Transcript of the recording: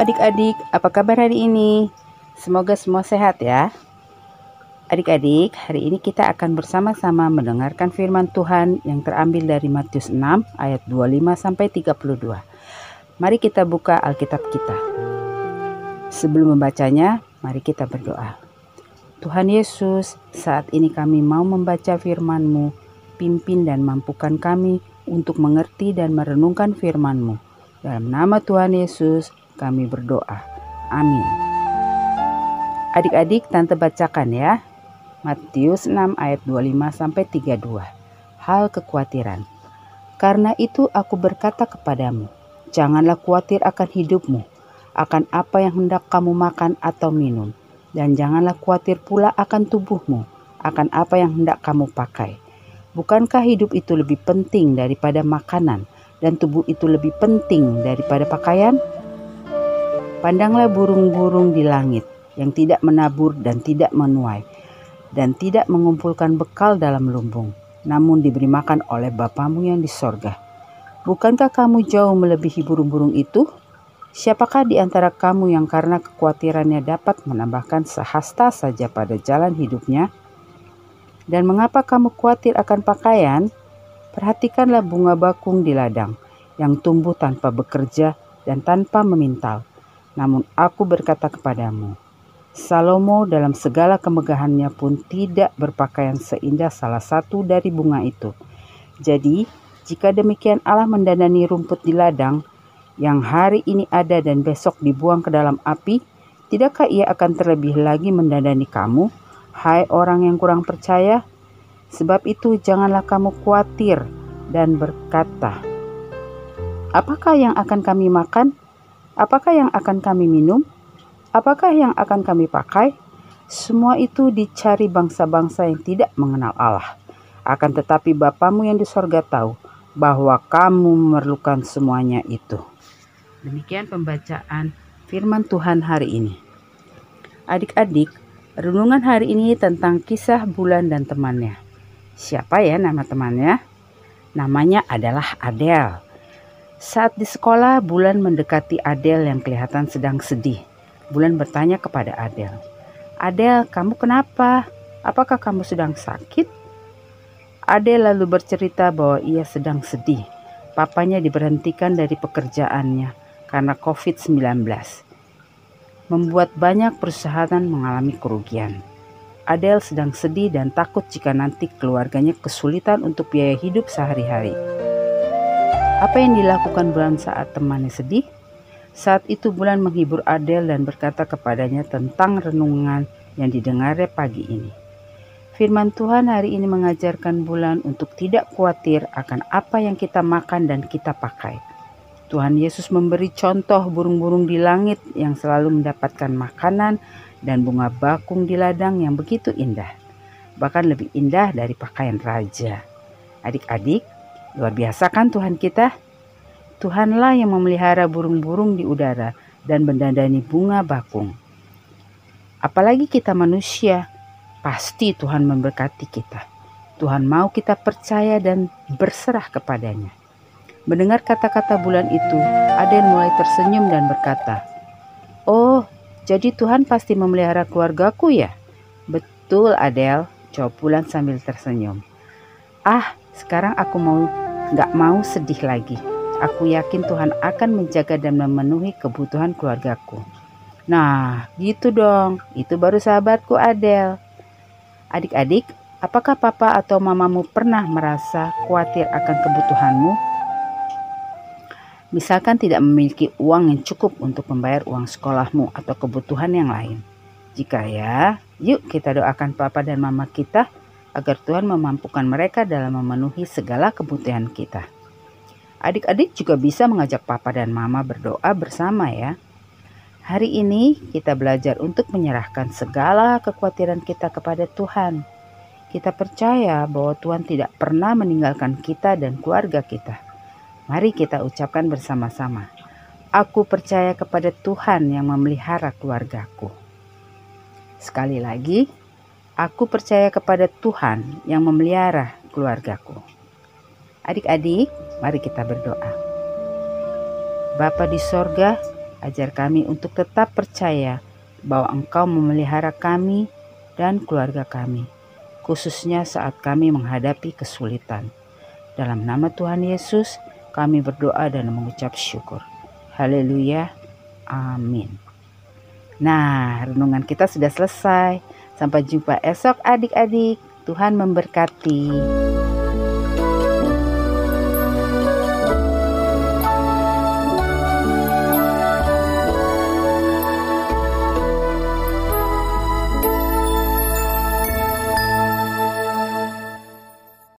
Adik-adik, apa kabar hari ini? Semoga semua sehat ya. Adik-adik, hari ini kita akan bersama-sama mendengarkan firman Tuhan yang terambil dari Matius 6 ayat 25 sampai 32. Mari kita buka Alkitab kita. Sebelum membacanya, mari kita berdoa. Tuhan Yesus, saat ini kami mau membaca firman-Mu, pimpin dan mampukan kami untuk mengerti dan merenungkan firman-Mu. Dalam nama Tuhan Yesus, kami berdoa. Amin. Adik-adik, tante bacakan ya. Matius 6 ayat 25 sampai 32. Hal kekhawatiran. Karena itu aku berkata kepadamu, janganlah khawatir akan hidupmu, akan apa yang hendak kamu makan atau minum, dan janganlah khawatir pula akan tubuhmu, akan apa yang hendak kamu pakai. Bukankah hidup itu lebih penting daripada makanan, dan tubuh itu lebih penting daripada pakaian? Pandanglah burung-burung di langit yang tidak menabur dan tidak menuai, dan tidak mengumpulkan bekal dalam lumbung, namun diberi makan oleh Bapamu yang di sorga. Bukankah kamu jauh melebihi burung-burung itu? Siapakah di antara kamu yang karena kekhawatirannya dapat menambahkan sehasta saja pada jalan hidupnya? Dan mengapa kamu khawatir akan pakaian? Perhatikanlah bunga bakung di ladang yang tumbuh tanpa bekerja dan tanpa memintal namun aku berkata kepadamu, Salomo dalam segala kemegahannya pun tidak berpakaian seindah salah satu dari bunga itu. Jadi, jika demikian Allah mendandani rumput di ladang, yang hari ini ada dan besok dibuang ke dalam api, tidakkah ia akan terlebih lagi mendandani kamu, hai orang yang kurang percaya? Sebab itu janganlah kamu khawatir dan berkata, Apakah yang akan kami makan? Apakah yang akan kami minum? Apakah yang akan kami pakai? Semua itu dicari bangsa-bangsa yang tidak mengenal Allah. Akan tetapi Bapamu yang di sorga tahu bahwa kamu memerlukan semuanya itu. Demikian pembacaan firman Tuhan hari ini. Adik-adik, renungan hari ini tentang kisah bulan dan temannya. Siapa ya nama temannya? Namanya adalah Adele. Saat di sekolah, Bulan mendekati Adele yang kelihatan sedang sedih. Bulan bertanya kepada Adele, Adele, kamu kenapa? Apakah kamu sedang sakit? Adele lalu bercerita bahwa ia sedang sedih. Papanya diberhentikan dari pekerjaannya karena COVID-19. Membuat banyak perusahaan mengalami kerugian. Adele sedang sedih dan takut jika nanti keluarganya kesulitan untuk biaya hidup sehari-hari. Apa yang dilakukan Bulan saat temannya sedih? Saat itu Bulan menghibur Adele dan berkata kepadanya tentang renungan yang didengarnya pagi ini. Firman Tuhan hari ini mengajarkan Bulan untuk tidak khawatir akan apa yang kita makan dan kita pakai. Tuhan Yesus memberi contoh burung-burung di langit yang selalu mendapatkan makanan dan bunga bakung di ladang yang begitu indah. Bahkan lebih indah dari pakaian raja. Adik-adik, Luar biasa kan Tuhan kita? Tuhanlah yang memelihara burung-burung di udara dan mendandani bunga bakung. Apalagi kita manusia, pasti Tuhan memberkati kita. Tuhan mau kita percaya dan berserah kepadanya. Mendengar kata-kata bulan itu, Aden mulai tersenyum dan berkata, Oh, jadi Tuhan pasti memelihara keluargaku ya? Betul Adel, jawab bulan sambil tersenyum. Ah, sekarang aku mau gak mau sedih lagi. Aku yakin Tuhan akan menjaga dan memenuhi kebutuhan keluargaku. Nah, gitu dong. Itu baru sahabatku Adel. Adik-adik, apakah papa atau mamamu pernah merasa khawatir akan kebutuhanmu? Misalkan tidak memiliki uang yang cukup untuk membayar uang sekolahmu atau kebutuhan yang lain. Jika ya, yuk kita doakan papa dan mama kita agar Tuhan memampukan mereka dalam memenuhi segala kebutuhan kita. Adik-adik juga bisa mengajak papa dan mama berdoa bersama ya. Hari ini kita belajar untuk menyerahkan segala kekhawatiran kita kepada Tuhan. Kita percaya bahwa Tuhan tidak pernah meninggalkan kita dan keluarga kita. Mari kita ucapkan bersama-sama. Aku percaya kepada Tuhan yang memelihara keluargaku. Sekali lagi, Aku percaya kepada Tuhan yang memelihara keluargaku. Adik-adik, mari kita berdoa. Bapa di sorga, Ajar kami untuk tetap percaya bahwa Engkau memelihara kami dan keluarga kami, khususnya saat kami menghadapi kesulitan. Dalam nama Tuhan Yesus, kami berdoa dan mengucap syukur. Haleluya. Amin. Nah, renungan kita sudah selesai. Sampai jumpa esok adik-adik. Tuhan memberkati.